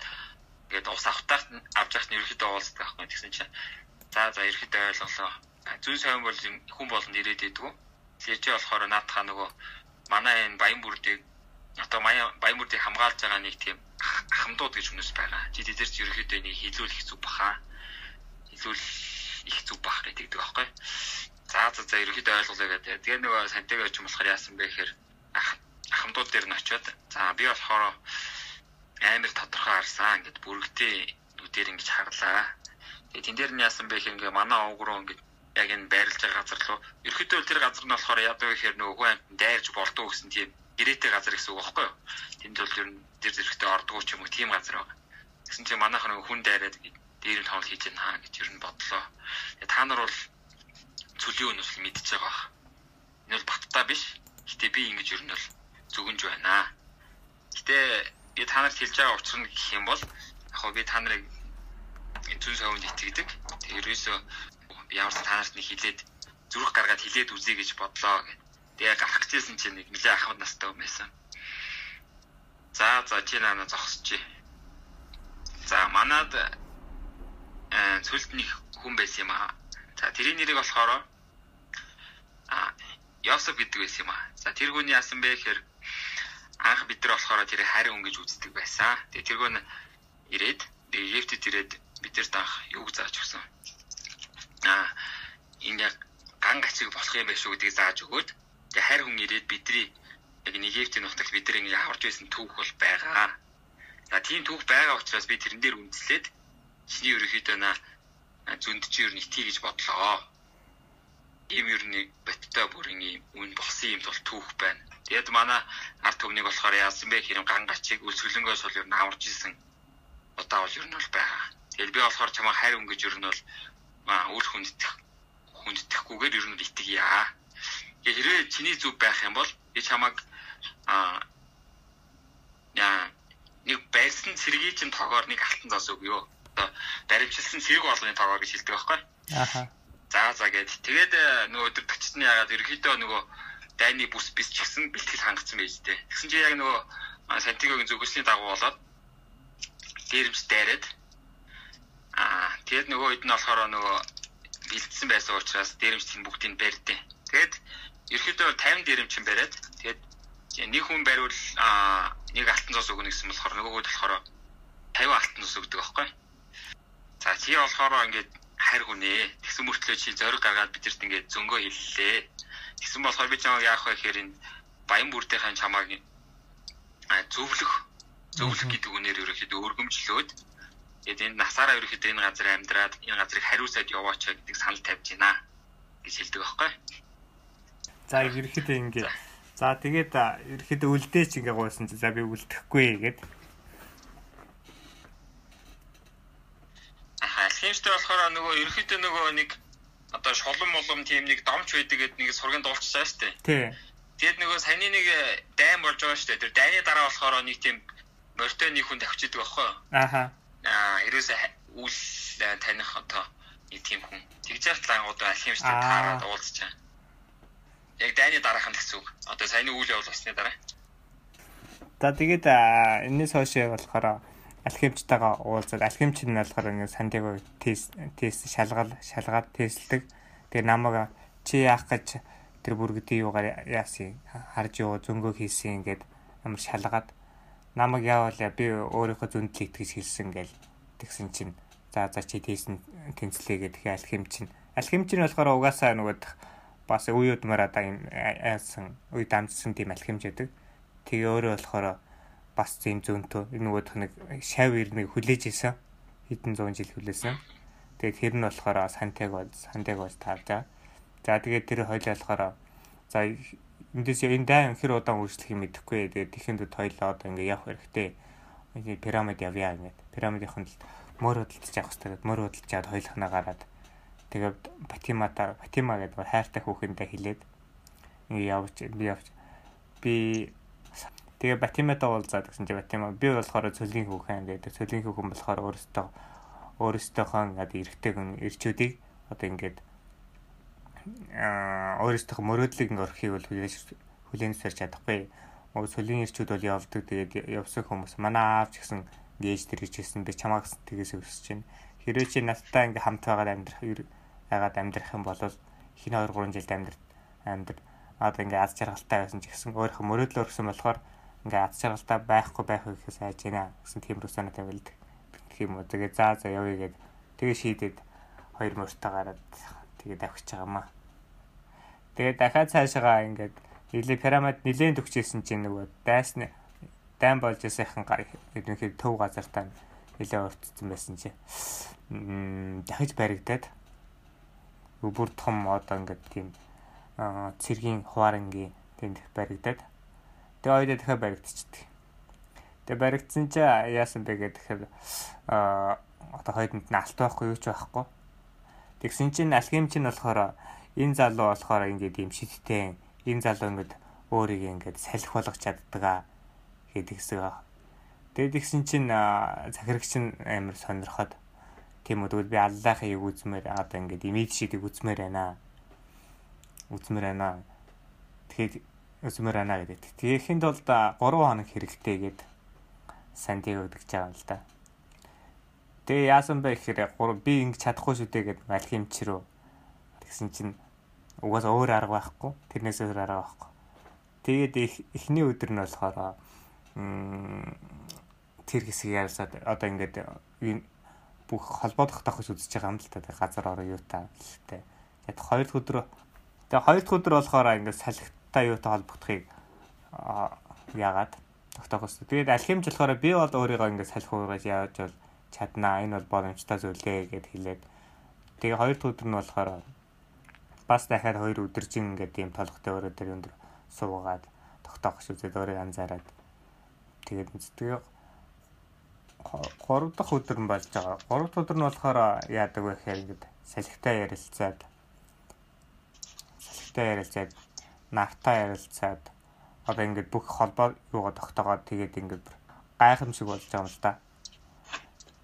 Speaker 2: ингээд ус авахтаа авч явах нь ерөөхдөө уулздаг байхгүй тэгсэн чинь за за ерөөхдөө ойлголоо зүүн совин бол хүн болгонд ирээд идэггүй тэрч болохоор наадхаа нөгөө манай энэ баян бүрдийг одоо баян бүрдийг хамгаалж байгаа нэг тийм ахмадууд гэж хүмүүс байгаа. Чи тэдэрч ерөөхдөө нэг хилүүлэх зүг баха. Хилүүл их зүг бах гэдэг байхгүй за за за ерөөхдөө ойлголоо гэдэг тэгээ нөгөө сантайгаа ч юм болохоор яасан бэ гэхээр ахмадууд дээр нь очиод за би болохоор амар тодорхой харсан ингээд бүрэгтэй нүдээр ингэж харлаа. Тэгээ тэн дээр нь яасан бэ гэх ингээ манай овг руу ингээд яг энэ байрлаж байгаа газар руу ерөөхдөө тэр газар нь болохоор яадаг гэхээр нөгөө амт дайрж болдгоо гэсэн тийм гэрээтэй газар гэсэн үг байхгүй юу? Тэнд бол ер нь тэр зэрэгтэй ордгоо ч юм уу тийм газар байгаа. Тэгсэн чинь манайх нөгөө хүн дайраад дээр нь тоол хийж яана гэж ер нь бодлоо. Та нар бол цөлийн өнөс мэдчихэж байгаа. Энэ бол баттай биш. Гэтэ би ингэж ер нь бол зүгэнж байна. Гэтэ би та нарт хэлж байгаа учир нь гэх юм бол яг би та нарыг зүүн совинд итгэдэг. Тэг ерөөсөө ямар ч та нарт нэг хилээд зүрх гаргаад хилээд үзье гэж бодлоо гэх. Тэгээ гарах гэжсэн чинь нэг нэлээ ахмад настай юм байсан. За за чи наа зогсчи. За манад э цүлт нэг хүн байсан юм аа. За тэрийн нэрийг болохоор а Йосеф гэдэг байсан юм аа. За тэр хүний яасан бэ гэхээр анх бид нар болохоор тэрийг хайр хүн гэж үздэг байсан. Тэгээ тэргөө ирээд Египтэд ирээд бидэрт анх юуг зааж өгсөн. Аа энэ яг ган гачиг болох юм байх шүү гэдгийг зааж өгөөд тэгээ хайр хүн ирээд бидний яг Египтийн нутагт бид нар ингэ аварж байсан түүх бол байгаа. За тийм түүх байгаа учраас би тэрэн дээр үндэслээд чиний ерөөхдөө на зүнд чи ер нь итгий гэж бодлоо ийм ер нь баттай бүрийн ийм үн болсон юм бол түүх байна. Тэгэд манай арт түвнийг болохоор яасан бэ гэхээр ган гачиг үлсгэлэнгөөс бол ер нь аварж исэн удаа бол ер нь бол байгаа. Тэгэл би болохоор чамаа хайр өнгөж ер нь бол үл хүндэх хүнддэхгүйгээр ер нь итгэе. Тэгээ хэрвээ чиний зүг байх юм бол би чамаг аа яа нэг байсан цэргийн чин тоогоор нэг алтан зас өгөө. Одоо баримтчилсан цэрэг болгоны тоогоо гэж хэлдэг байхгүй.
Speaker 1: Аха
Speaker 2: За за гээд тэгээд э, нөгөө өдөртөгчд нь ягаад ерөөхдөө нөгөө дайны бүс бис ч гэсэн бэлтгэл хангацсан байж тээ. Тэгсэн чи яг нөгөө Сантигогийн зөвгөслийн дагуу болоод дээрэмж дайраад аа тэгээд нөгөө хэд нь болохоор нөгөө бэлдсэн байсан учраас дээрэмж тийм бүгдийг барьдیں۔ Тэгээд ерөөхдөө 50 дээрэмч юм бариад тэгээд нэг хүн бариул аа нэг алтан цус өгнө гэсэн болохоор нөгөөгд болохоор 50 алтан цус өгдөг байхгүй. За чи болохоор ингээд хайр хүнээ. Тэгсэн мөртлөө чи зориг гаргаад бидэрт ингээд зөнгөө хэллээ. Тэгсэн болохоор би чамайг яах вэ гэхээр энэ баян бүртийн чамааг зөвлөх зөвлөх гэдэг үнээр ерөөхдөө өргөмжлөөд тэгээд энэ насаараа ерөөхдөө энэ газар амьдраад энэ газрыг хариуцаад яваач гэдэг санал тавьж байна гэж хэлдэг байхгүй.
Speaker 1: За ерөөхдөө ингээ за тэгээд ерөөхдөө үлдээч ингээ гойсон чи за би үлдэхгүй гэд.
Speaker 2: Алхимчтай болохоор нөгөө ерөөхдөө нөгөө нэг одоо шулам молом тийм нэг домч байдаг гэдэг нэг сурганд дуулчихсан шүү дээ.
Speaker 1: Тий.
Speaker 2: Тэгээд нөгөө саяны нэг дайм болж байгаа дээ. Тэр дайны дараа болохоор нэг тийм морьтой нэг хүн тавьчихдаг байхгүй юу?
Speaker 1: Ааха.
Speaker 2: Аа, ерөөсө үл таних одоо нэг тийм хүн. Тэгж яах талангууд алхимчтай таараад уулзчаа. Яг дайны дараахан гэсэн үг. Одоо саяны үйл явдал болсны дараа.
Speaker 1: За тэгээд энэс хойш болохоор алхимчтайгаа уулзаад алхимч нь болохоор ингээд Сантьяго тест тест шалгал шалгаад тестлдэг. Тэгээ намайг чи яах гэж тэр бүргэдийн юугаар яасан харж юу зөнгөө хийсэн ингээд амар шалгаад намайг яавал би өөрийнхөө зөндлө итгэж хэлсэн гэл тэгсэн чинь за за чи тийсэн тэнцлээ гэдэг алхимч нь алхимч нь болохоор угаасаа нөгөө бас уюудмаар одоо юм яасан уй дамжсан тийм алхимч байдаг. Тэгээ өөрөө болохоор бас тийм зөнтөө нөгөөх нэг шав ирнийг хүлээж исэн хэдэн зуун жил хүлээсэн. Тэгээд тэр нь болохоор Сантьяго Сантьягоос таавчаа. За тэгээд тэр хоёул болохоор за эндээс энэ дай хэр удаан үргэлжлэх юм мэдэхгүй. Тэгээд тэхэнд хоёлоо одоо ингээ явах хэрэгтэй. Ингээ пирамид явъя ингээд. Пирамидын л мөр хөдөлж явах хэрэгтэй. Мөр хөдөлж чад хоёлохнаа гараад тэгээд Батимата Батима гэдэг хайртай хүүхэндээ хилээд ингээ явж би явж би Тэгээ Батиматай уулзаад гэсэн чи Батима би болохоор цөлгийн хүүхэн гэдэг. Цөлгийн хүүхэн болохоор өөрөөсөө өөрөөсөөхөө ингээд эргэтэй хүн ирчүүдийг одоо ингээд аа өөрөөсөө мөрөөдлийг ингээд хүлээж хүлээн сэрч чадахгүй. Цөлийн ирчүүд бол явдаг. Тэгээд явсан хүмүүс манай аавч гэсэн гээж тэр хийжсэн би чамаа гэсэн тгээс өсөж байна. Хэрвээ чи надтай ингээд хамт байгаад амьдрах ягаад амьдрах юм бол хин 2 3 жилд амьдр амьдр одоо ингээд аз жаргалтай байсан ч гэсэн өөрийнхөө мөрөөдлөөр өгсөн болохоор ингээ аз жаргалтай байхгүй байх гэхээс айж байна гэсэн тийм русана тавилдаг. Юм уу. Тэгээ заа заа явъя гэд тэгээ шийдээд хоёр мөртөө гараад тэгээ давхиж байгаа маа. Тэгээ дахиад цаашаа ингээд нилээ пирамид нилээн төгчээсэн чинь нөгөө дайсны дайм болж ясайхан ерөнхийдөө төв газартаа нилээ өртсөн байсан чи. Дахиж баригдаад бүр том одоо ингээд тийм цэргийн хуваарангийн тэнд баригдаад Тэгээ хоёулаа дахиад баригдчихдаг. Тэгээ баригдсан чи яасан бэ гэдэг тэгэхээр аа одоо хоёунд нь алт байхгүй юу ч байхгүй. Тэгсэн чинь алхим чинь болохоор энэ залуу болохоор ингээд юм шидтэй энэ залуу ингээд өөрийг ингээд салхи болгож чаддаг гэдэгсэг. Тэгээд тэгсэн чинь захирагч нь амар сонирхоод тийм үү тэгвэл би аллахыг үзмээр одоо ингээд имиж шидийг үзмээр байна. Үзмээр байна. Тэгэхээр өсмөр ана гэдэг. Тэгэхэд бол 3 хоног хэрэгтэй гээд Сантьяго гэж байгаа юм л да. Тэгээ яасан бэ гэхээр би ингэ чадахгүй шүү дээ гэд алхимч рүү тэгсэн чинь угаасаа өөр арга байхгүй. Тэрнээс өөр арга байхгүй. Тэгээд эхний өдөр нь болохоор тэр хэсгийг ярьсаад одоо ингээд бүх холбоодох тахж үзэж байгаа юм л та газар ороо юу та тэ. Тэгээд хоёр дахь өдөр тэгээд хоёр дахь өдөр болохоор ингээд салхи та юутай холбогдохыг яагаад тогтоох хэрэгтэй. Тэгээд алхимч болохоор би бол өөрийгөө ингээд салхи уургаж яаж бол чаднаа. Энэ бол боломжтой зүйлээ гэд хэлээд тэгээ хоёр өдөр нь болохоор бас дахиад хоёр өдөржин ингээд тийм толготой өөрөө тэр өндөр суугаад тогтоох шүзээд өөрөө анзаараад тэгээд тэгээ 3 дахь өдөр нь болж байгаа. 3 дахь өдөр нь болохоор яадаг вэ гэхээр ингээд салхитай ярилцаад салхитай ярилцаад нартай ярилцаад одоо ингээд бүх холбоо юугаа тогтоогоод тэгээд ингээд гайхамшиг болж байгаа юм л да.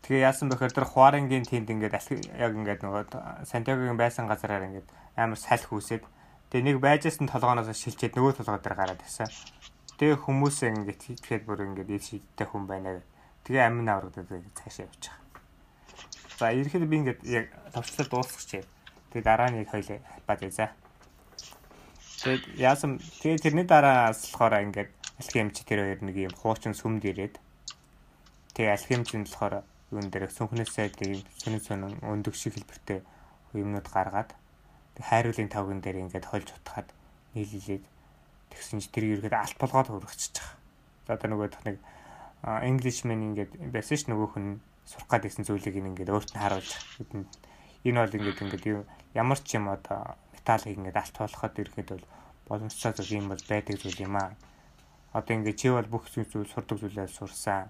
Speaker 1: Тэгээ яасан бэхээр тэр Хуарингийн тэнд ингээд яг ингээд нөгөө Сантьягогийн байсан газараар ингээд амар салхи үсээд тэгээ нэг байжсэн толгооноос шилжээд нөгөө толгой дээр гараад ирсэн. Тэгээ хүмүүс ингээд тэгэхэд бүр ингээд ил шидтэй хүн байна. Тэгээ амин аврагдаад цаашаа явж байгаа. За ерөөхдөө би ингээд яг товчлол дуусгач. Тэгээ дараа нь яг хоёлаа бад за. Тэгээд яасан тэгээд тэрний дараас болохоор ингээд алхимч тэр хоёр нэг юм хуучин сүмд ирээд тэгээ алхимч нь болохоор юун дээр сүнхнээсээ тийм сүнэн сүнэн өндөг шиг хэлбэртэй юмнууд гаргаад хайруулын тавган дээр ингээд хольж утгаад нийлүүлээд тэгсэн чи тэр ерөөд алт болгоод хөрөгчөж байгаа. За одоо нөгөө нэг Englishman ингээд байсан ш нөгөөх нь сурах гад гэсэн зүйлийг ингээд өөрт нь харуулж энэ бол ингээд ингээд ямар ч юм одоо металлыг ингээд алт болоход ирэхэд бол боломжтой зүйл юм бол байдаг зүйл юм аа. Одоо ингээд чи бол бүх зүйл сурдаг зүйлээ сурсан.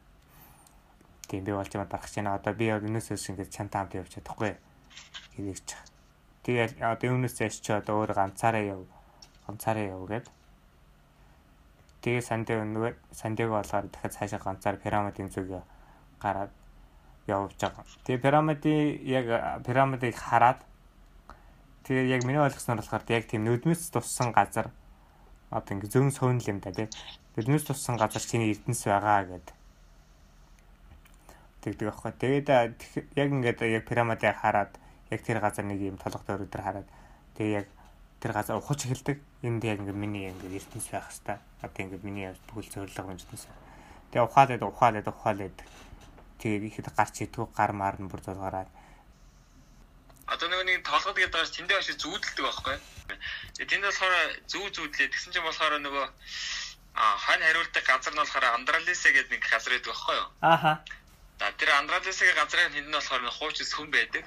Speaker 1: Тийм би болж байгаа дарах чинь одоо би бол өнөөсөөс ингээд чанта хамт явж чадахгүй байгаа. Тэгээд одоо өмнөөс цааш чи одоо өөр ганцаараа яв. Ганцаараа яв гэдэг Тэгээ сандыг нөгөө сандыг болохоор дахиад цаашаа ганцаар пирамидын зүг гараад явж байгаа. Тэгээ пирамидын яг пирамидыг хараад тэгээ яг миний ойлгосноор болохоор яг тийм нүдмэс туссан газар одоо ингэ зүүн сөвнөл юм да тий. Нүдмэс туссан газар чиний эрдэнэс байгаа гэдэг. Тэгдэг аахгүй. Тэгээд яг ингээд яг пирамидыг хараад яг тэр газар нэг юм толгой дээр хараад тэгээ яг тэр газар ухаж эхэлдэг. Энд яг ингээ миний ингээ ертөнц байх хэвээр. Одоо ингээ миний бүхэл зөвлөг юмжтэнс. Тэгээ ухаалаад ухаалаад ухаалаад тэгээд ихэд гарч идэггүй гар маар нь бүр зулгараад.
Speaker 2: Одоо нөгөө нэг толгод гэдэг байгаа тэндээ хашиг зүүдэлдэг байхгүй. Тэгээд тэнд болохоор зүү зүүдлээ тэгсэн чинь болохоор нөгөө хань хариулдаг газар нь болохоор Андралисэ гэдэг нэг газар байдаг байхгүй юу?
Speaker 1: Ааха.
Speaker 2: За тэр Андралисэгийн газрын тэнд нь болохоор хуучин сүм байдаг.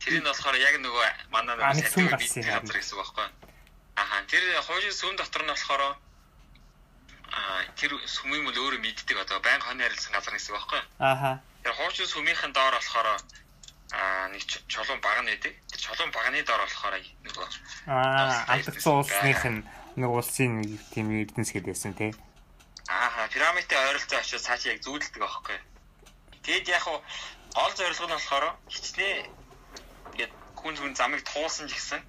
Speaker 2: Тэр нь болохоор яг нөгөө манай
Speaker 1: нөгөө сэтгүүл газар
Speaker 2: газар гэсэн үг байхгүй. Аха тэр хуучин сүм дотор нь болохоор тэр сүмийн мөл өөрөө мэддэг одоо байнга хонь харилцсан газар гэсэн үг байхгүй.
Speaker 1: Аха.
Speaker 2: Тэр хуучин сүмийнхэн доор болохоор аа нэг чулуун баг нэдэг. Тэр чулуун багны доор болохоор нөгөө
Speaker 1: аа алдсан улсных нь нэг улсын тийм эрдэнэс гэдээсэн тий.
Speaker 2: Ааха пирамидын ойролцоо очиж цаашаа яг зүүдэлдэг байхгүй. Тэгэд яг гол зорилго нь болохоор хичнээн хүн хүн замыг туулсан ч гэсэн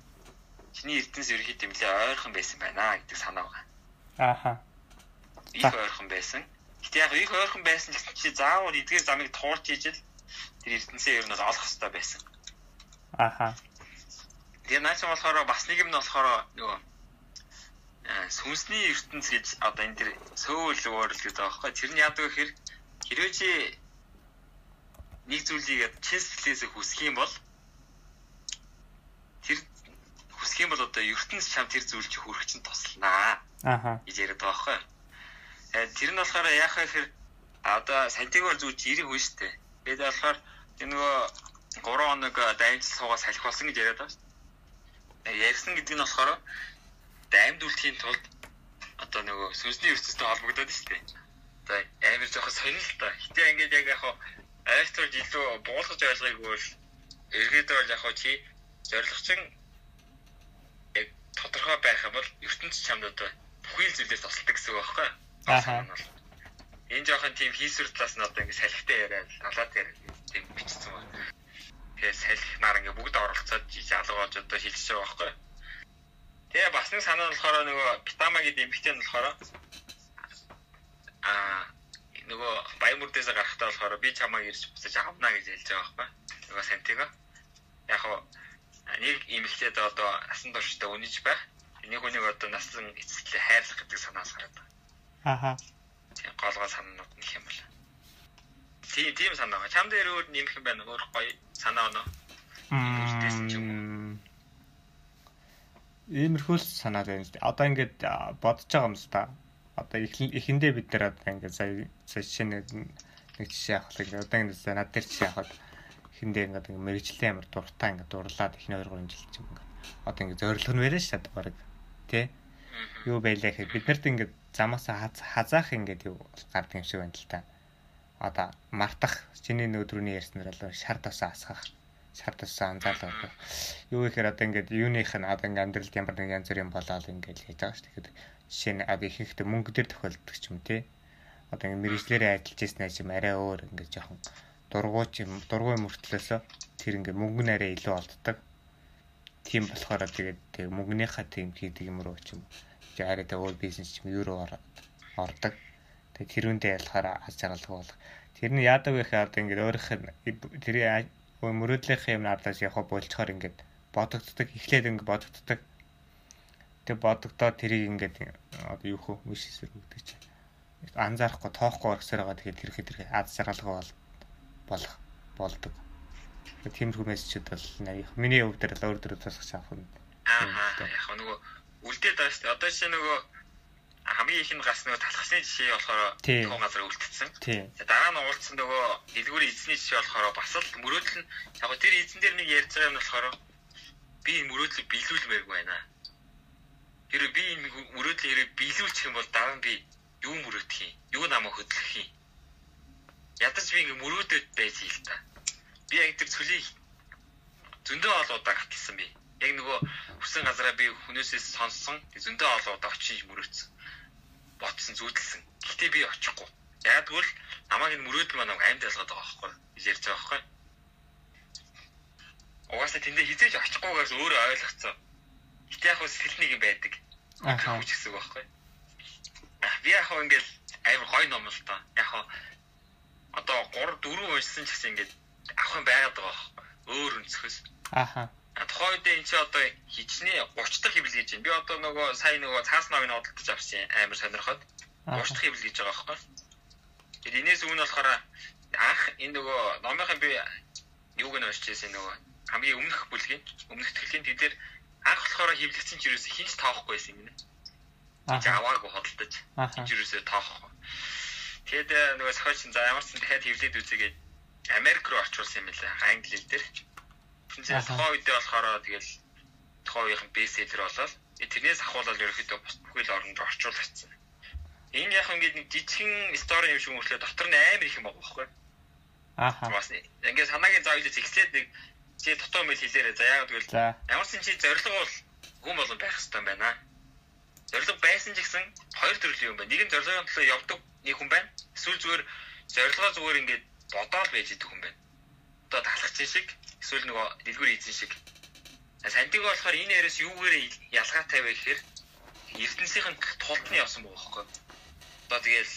Speaker 2: чиний эрдэнэс ерөөхдөө тэмлээ ойрхон байсан байна гэдэг санаа байгаа.
Speaker 1: Ааха.
Speaker 2: Их ойрхон байсан. Гэтэ яг их ойрхон байсан гэсэн чи заавал эдгээр замыг туулж ижил тэр эрдэнэсээ ер нь олох хэрэгтэй байсан.
Speaker 1: Ааха.
Speaker 2: Тэгээ наач болохоор бас нэг юм нь болохоор нөгөө сүнсний ертөнц гэж одоо энэ тэр сөүл өөрл гэдэг байхгүй. Тэр нь яадаг гэхээр хэрвээ чи нэг зүйлийг чин сэтгэлээсээ хүсэх юм бол тэр хүсэх юм бол одоо ертөнц чам тэр зүйл чи хүрэх чинь тусланаа.
Speaker 1: Аха.
Speaker 2: гэж яриад байгаа байхгүй. Тэгээд тэр нь болохоор яах вэ гэхээр одоо сантигаар зүүж ирэх шүү дээ. Тэгээд болохоор тэр нөгөө 3 хоног даймжлал суугаа салхи болсон гэж яриад байгаа шүү дээ. Ярьсан гэдэг нь болохоор даймдуултын тулд одоо нөгөө сүнсний ертөнцтэй холбогдоод шүү дээ. Одоо амар жоох сонирхол та. Гэтэ ингээд яг яг айстрол илүү буулгаж ойлгохгүй бол эргээд бол яг чи зорилгочин яг тодорхой байх юм бол ертөнц чамд одоо бүхий л зүйлээс тусалдаг гэсэн үг байхгүй юу?
Speaker 1: Аа.
Speaker 2: Энэ жоохон тийм хийсвэр талаас нь одоо ингэ салхитай яриад талаад яриад тийм бичсэн байна. Тэгээ салхинаар ингэ бүгд оролцоод залуу болж одоо хилчиж байгаа байхгүй? Тэгээ бас нэг санаа нь болохоор нөгөө Питама гэдэг эмэгтэй нь болохоор аа нөгөө баямурдээс гарахтаа болохоор би чамаа ирж буцаж авна гэж хэлж байгаа байхгүй? Нөгөө сантига. Яг хоо нэг эмэгтэйд одоо насан туршдаа үнэж байх. Энийг хүнийг одоо насан эцэслээ хайрлах гэдэг санаас гараад байна.
Speaker 1: Аха.
Speaker 2: Тийм голгоо санаанууд нэг юм бол. Тийм тийм санаа байна. Чам дээр өөр нэмэх юм байна. Өөр гоё санаа оноо.
Speaker 1: Иймэрхүү санаа байна. Одоо ингээд бодож байгаа юм л та. Одоо эхэндээ бид нар одоо ингээд сая сая жишээ нэг жишээ авах л одоо ингээд над дээр жишээ авах хүндээ ингээд ингээ мэрэгчлээ амар дуртай ингээ дурлаад ихний 2 3 жил ч юм ингээ одоо ингээ зориглох нь барай шат баг тий юу байлаа гэхэд бид нарт ингээ замаас хазаах ингээд юу гардаг юм шиг байна л та одоо мартах чиний нөөдрөний ярьснаар л шар тасаа асгах шар тасаа анзаалаа юу гэхээр одоо ингээд юуных нь одоо ингээ амьдралд ямар нэг янз бүрийн болоод ингээд хийж байгаа шүү тэгэхээр жишээ нь одоо их ихтэй мөнгө дээр тохиолддог ч юм тий одоо ингээ мэрэгчлэрээ ажиллаж ирсэн ажим арай өөр ингээ жоохон дургуйч юм дургуй мөртлөөсөө тэр ингээ мөнгө нараа илүү олддог. Тийм болохоор тэгээд тэг мөнгөнийхаа тийм хийдэг юм руу ч юм. Арай тэ өөр бизнес ч юм юу руу ордог. Тэгээд тэрүүндээ ялахаар аз жаргалгүй болох. Тэр нь яадаг вэ гэхээр одоо ингээ өөрийнх нь тэр мөрөөдлийнхээ юм ардаас явах болцохоор ингээд бодогддог. Эхлээд ингээ бодогддог. Тэг бодогдоо тэрийг ингээд одоо юу хөө миш хэсвэр өгдөг чинь анзаарахгүй тоохгүй орсоор байгаа тэгэхээр тэр хэрэг аз жаргалгүй бол болох болдог. Тиймэрхүү мессежүүд бол миний хувьд л өөр дөр тусгаж авах нь.
Speaker 2: Аа яг нөгөө үлдээд байгаа шүү дээ. Одоо жишээ нөгөө хамгийн их нь гас нөгөө талхсны жишээ болохоор тухайн газар үлдсэн. Дараа нь уулзсан нөгөө дэлгүүрийн эзний жишээ болохоор бас л мөрөөдөл нь яг тэр эзэн дээр нэг ярьж байгаа юм болохоор би энэ мөрөөдлийг биелүүлмээргүй байна. Тэр би энэ мөрөөдлийг хэрэг биелүүлчих юм бол дараа нь би юу мөрөөдөх юм? Юу намайг хөдлөх юм? Ядаж би ингэ мөрөөдөд байж л та. Би яг тэр цөлийг зөндөө олоодаа гатсан би. Яг нөгөө хүсэн газараа би хүнээсээ сонссон. Зөндөө олоодаа очиж мөрөөдсөн. Ботсон зүудэлсэн. Гэхдээ би очихгүй. Яг тэгвэл намайг энэ мөрөөдөл маань амьд ялгаад байгаа байхгүй ярьж байгаа байхгүй. Угаасаа тэндээ хизээж очихгүйгээс өөрөө ойлгоцсон. Гэтэ яг сэтгэл нэг юм байдаг.
Speaker 1: Аха.
Speaker 2: Хүч гэсэн үг байхгүй. Аа, Би яг хөө ингээл амар гой ном л та. Яг хөө одоо 3 4 уншсан ч гэсэн ингээд авах юм байгаад байгаа байхгүй. Өөр өнцгөөс.
Speaker 1: Аха.
Speaker 2: Үед энэ чи одоо хичнээн 30 дахь хэвлэл гэж байна. Би одоо нөгөө сая нөгөө цаас ноог нь одолдож авсан амар сонирхоод 30 дахь хэвлэл гэж байгаа байхгүй. Тэгээд энэс өмнө болохоор анх энэ нөгөө номынхын би юуг нь уншиж байсан нөгөө хамгийн өмнөх бүлгийн өмнөх тэтгэлийн тэд дээр анх болохоор хэвлэгдсэн ч юусэн хинч тоохгүй байсан юм нэ. Чи
Speaker 1: Аха.
Speaker 2: аваагүй хөдөлтөж.
Speaker 1: Аха.
Speaker 2: Хинч юусэн тоохгүй. Тэгээд э, нөгөө сохиоч за ямар ч сан дахиад хэвлээд үзээгээд Америк руу орчуулсан юм лээ. Англи хэл дээр.
Speaker 1: Аха.
Speaker 2: тухайн үедээ болохоор тэгэл тухайн үеийн бестселлер болол э, тэрнээс ахуулаад ерөөхдөө бус бүхэл оронд орчуулагдсан. Энэ яг ингээд нэг жижигхэн стори юм шиг мөртлөө дотор нь амар их юм байгаа байхгүй.
Speaker 1: Аха.
Speaker 2: Бас ингээд санаагийн заавал зэгсээд нэг чи дутуу мэл хэлээрээ за яагаад гэвэл ямар ч юм чи зориг бол хүн болон байх хэрэгтэй юм байна. Зориг байсан ч гэсэн хоёр төрлийн юм байна. Нэг нь зоригын төлөө явдаг нэг хүн байна. Эсвэл зүгээр зорилгоо зүгээр ингээд бодоол байж идэх хүн байна. Одоо талхчин шиг эсвэл нөгөө дэлгүүр эзэн шиг. Сантиг болохоор энэ яриас юугээр ялгаатай вэ гэхээр Эрдэнсийн тултны явсан байгаа байхгүй. Одоо тэгэл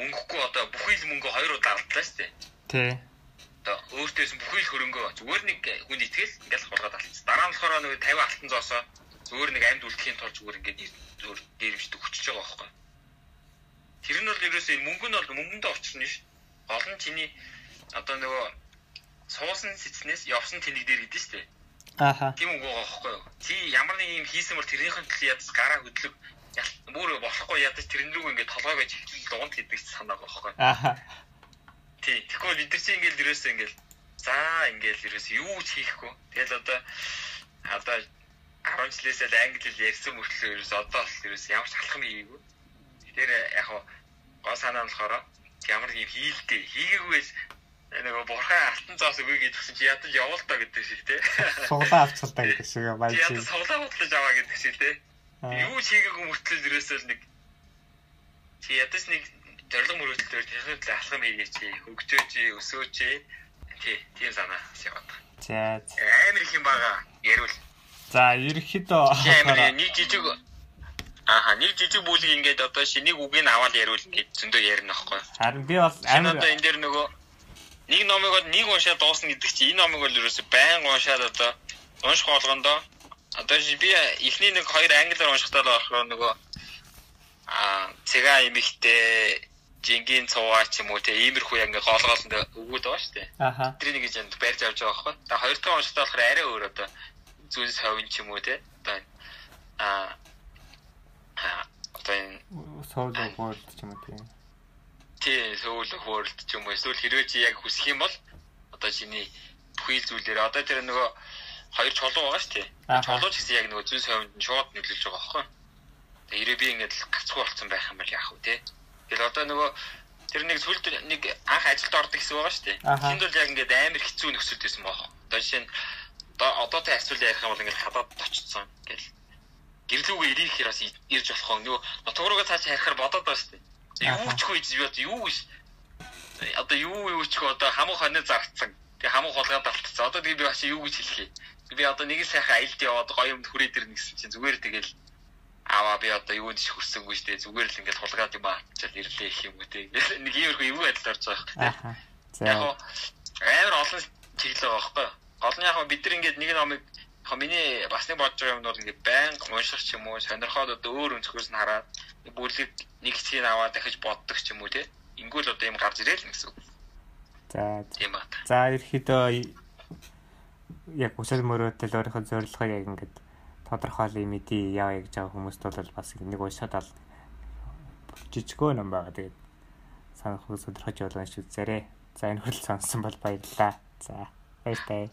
Speaker 2: мөнгөгүй одоо бүхий л мөнгө хоёр удаа алдлаа шүү дээ
Speaker 1: Тий.
Speaker 2: одоо өөртөөс бүхий л хөрөнгөө зүгээр нэг хүн итгэл ингээл хулгаад алдсан. Дараа нь болохоор нэг 50 алтан зоосоо зүгээр нэг амьд үлдэхийн тулд зүгээр ингээд зүгээр дээрвчдэг хүчиж байгаа байхгүй. Тэр нь бол ерөөсөө мөнгө нь бол мөнгөндөө очирно ш. Нь чиний одоо нөгөө суусан сэцнээс явсан тэнэг дээр гэдэг шүү дээ.
Speaker 1: Аха.
Speaker 2: Тийм үг байгаа байхгүй юу? Чи ямар нэг юм хийсэн бол тэрнийхэн төлөө ядаж гараа хөдлөг бүр болохгүй ядаж тэрэн рүү ингээд толгой байж эхлэл дунд гэдэг санаа байгаа байхгүй юу?
Speaker 1: Аха.
Speaker 2: Тий. Тэгэхгүй бид нар чи ингээл ерөөсөө ингээл за ингээл ерөөсөө юу ч хийхгүй. Тэгэл одоо одоо 10 жилээс л англи хэл ярьсан мөртлөө ерөөсөө одоо л ерөөсөө ямар ч алхам хийгээгүй. Тэр яг гол санаа нь болохоор ямар нэг юм хийлдэ. Хийгээгүйс нөгөө бурхан алтан зоос өгье гэдгсэн чи ядаж явал та гэдэг шиг те.
Speaker 1: Суглаа авцалтай гэдэг шиг баяж.
Speaker 2: ядаж савлаа бодлож аваа гэдэг шиг те. Юу хийгээгүй мөртлөө ерөөсөө л нэг чи ядаж нэг зориг мөрөөдөлтөөр техникл алхам хийгээч, хөгжөөч, өсөөч. Тий, тийм санаа шиваад.
Speaker 1: За.
Speaker 2: Амар их юм байгаа. Ярил.
Speaker 1: За, ерөнхийдөө
Speaker 2: Чи амар нэг жижиг Аха, нэг жижиг бүлэг ингээд одоо шинийг үгийг аваад ярил ингээд зөндөө ярина аахгүй.
Speaker 1: харин би бол амар
Speaker 2: одоо энэ дээр нөгөө нэг номыг бол нэг уншаад дуусна гэдэг чи энэ номыг бол ерөөсөй байн уншаад одоо унших болгондоо одоо би эхний нэг хоёр англиар уншихтаа л болохоор нөгөө аа цэга имихтэй жингийн цуваа ч юм уу те иймэрхүү яг ингээ гол гол ингээ өгөөд байгаа шүү дээ. Тэрийг гэж энд барьж авч байгаа байхгүй. Тэгээ хоёр дахь уншихтаа болохоор арай өөр одоо зүн совин ч юм уу те. Одоо аа аа одоо энэ
Speaker 1: Соул өгөөл ч юм уу тийм.
Speaker 2: Тий сөүл хөөрөлт ч юм уу эсвэл хэрвээ чи яг хүсэх юм бол одоо чиний бүхий зүйлээр одоо тэр нөгөө хоёр чулуу байгаа шүү дээ. Чулуу ч гэсэн яг нөгөө зүүн совинд нь шууд нөлөөлж байгаа байхгүй. Тэгээ ирээ би ингээд гацгүй болсон байх юм бол яах вэ те. Тэгэл одоо нөгөө тэр нэг сүлд нэг анх ажилд ордог гэсэн байгаа шүү дээ. Тэнд бол яг ингээд амар хэцүү нөхцөлд байсан байгаа. Одоо жишээ нь одоо одоотой асуулт ярих юм бол ингээд хадаад очсон гэл. Гэрлүүгээ ирэх хэрэг бас ирж болох нөгөө нутгаруугаа цааш харихаар бодоод байгаа шүү дээ. Юу ч хөө гэж би одоо юу одоо юу юу ч одоо хамаг хоноо зарцсан. Тэгээ хамаг хулгаад алдсан. Одоо тэгээ би бас юу гэж хэлэх юм. Би одоо нэг сайхан аялд яваад гоё юмд хүрээд ирнэ гэсэн чинь зүгээр тэгэл аваа би одоо юунд ч хүрсэнгүй шүү дээ. Зүгээр л ингээд хулгаад юм аачаал ирлээ их юм үү те. Нэг иймэрхүү эвгүй байдал орж байгаа хэрэг.
Speaker 1: Аха.
Speaker 2: Яг амар олон чиглэл байгаа байхгүй. Гол нь яг бид нар ингээд нэг номыг миний бас нэг бодож байгаа юм бол ингээд байнга унших ч юм уу сонирхоод одоо өөр өнцгөөс нь хараад бүлэг нэг хэсгийг аваад дахиж боддог ч юм уу те. Ингүүл одоо юм гарч ирээл гэсэн үг.
Speaker 1: За.
Speaker 2: Тийм бат.
Speaker 1: За, ерөнхийдөө яг хүсэл мөрөөдөл өөрийнхөө зорилгыг яг ингээд тодорхойлъя мэдээ яваа гэж байгаа хүмүүст бол бас нэг уушаад ал жижигөө ном байгаа. Тэгээд санах хүмүүс өдрөж явуулсан шүү зэрэг. За энэ хүрэл сонсон бол баярлалаа. За баяртай.